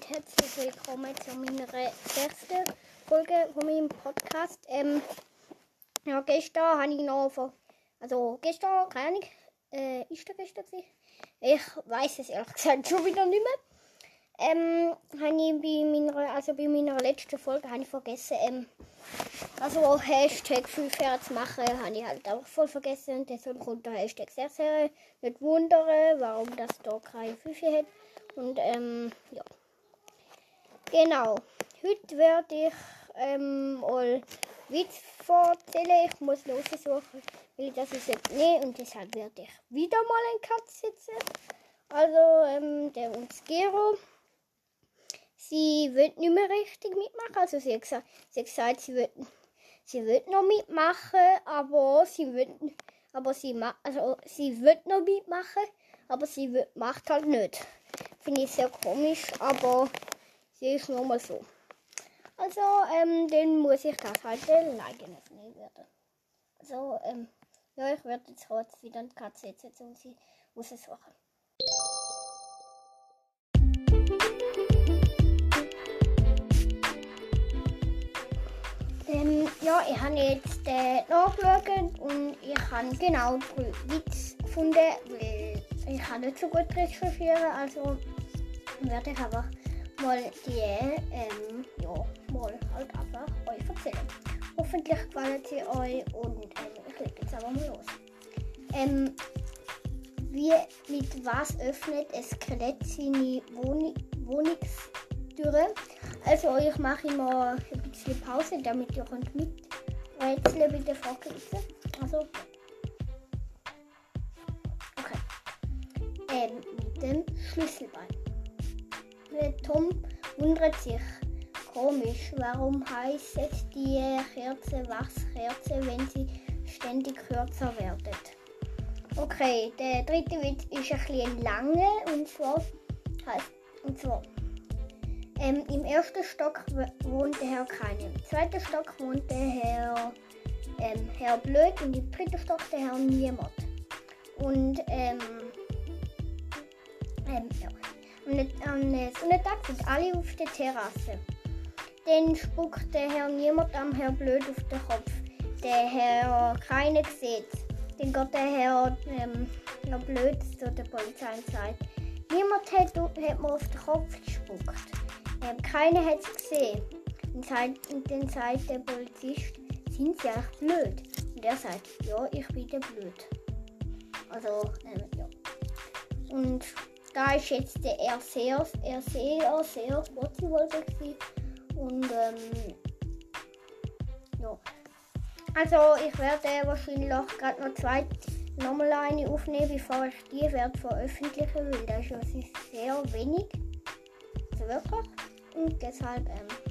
und herzlich willkommen zu meiner ersten Folge von meinem Podcast. Ähm, ja, gestern habe ich noch von, also gestern, keine Ahnung, äh, ist der gestern? Ich weiß es ehrlich gesagt schon wieder nicht mehr. Ähm, habe ich bei meiner, also bei meiner letzten Folge habe ich vergessen, ähm, also Hashtag 5 zu machen, habe ich halt auch voll vergessen. Deshalb kommt der Hashtag sehr, sehr nicht wundern, warum das da keine 5 hat. Und ähm, ja. Genau. Heute werde ich ähm, mal Witz erzählen. Ich muss lossuchen, weil das ist nicht und deshalb werde ich wieder mal ein Katz sitzen. Also ähm, der uns Gero. Sie wird nicht mehr richtig mitmachen. Also sie hat gesagt, sie, hat gesagt, sie wird sie wird noch mitmachen, aber sie wird aber sie also sie wird noch mitmachen, aber sie wird, macht halt nicht. Finde ich sehr komisch, aber sie ist nur mal so. Also, ähm, den muss ich das halt alleine nehmen werden. Also, ähm, ja, ich werde jetzt heute wieder eine Katze setzen und sie muss es machen. Ähm, ja, ich habe jetzt äh, nachgeschaut und ich habe genau drei Witze gefunden, weil ich kann nicht so gut recherchieren, also werde ich einfach mal die, ähm, ja, mal halt einfach euch erzählen. Hoffentlich gefallen sie euch und ähm, ich lege jetzt aber mal los. Ähm, wie, mit was öffnet ein Skelett seine Wohn Wohnungstüre? Also ich mache immer ein bisschen Pause, damit ihr könnt miträtseln mit der Frage. Also ähm, mit dem Schlüsselbein. Tom wundert sich. Komisch, warum heißt die Kerze Wachskerze, wenn sie ständig kürzer wird? Okay, der dritte Witz ist ein bisschen lange und zwar heißt und zwar ähm, im ersten Stock wohnt der Herr Keine, im zweiten Stock wohnt der Herr ähm, Herr Blöd und im dritten Stock der Herr Niemand. Und ähm, ähm, ja. Am Sonntag sind alle auf der Terrasse. Dann spuckt der Herr niemand am Herr Blöd auf den Kopf. Der Herr keiner sieht. Dann geht der Herr, ähm, Herr Blöd zu der Polizei und sagt, niemand hat, hat mir auf den Kopf gespuckt. Ähm, keiner hat es gesehen. Und, sagt, und dann sagt der Polizist, sind sie eigentlich blöd? Und er sagt, ja, ich bin der Blöd. Also, ähm, ja. Und da der er sehr, er sehr, sehr gewesen. Und ähm, ja. Also ich werde wahrscheinlich gerade noch zwei nochmal eine aufnehmen, bevor ich die werde veröffentlichen will. Das ist sehr wenig. Also wirklich. Und deshalb ähm,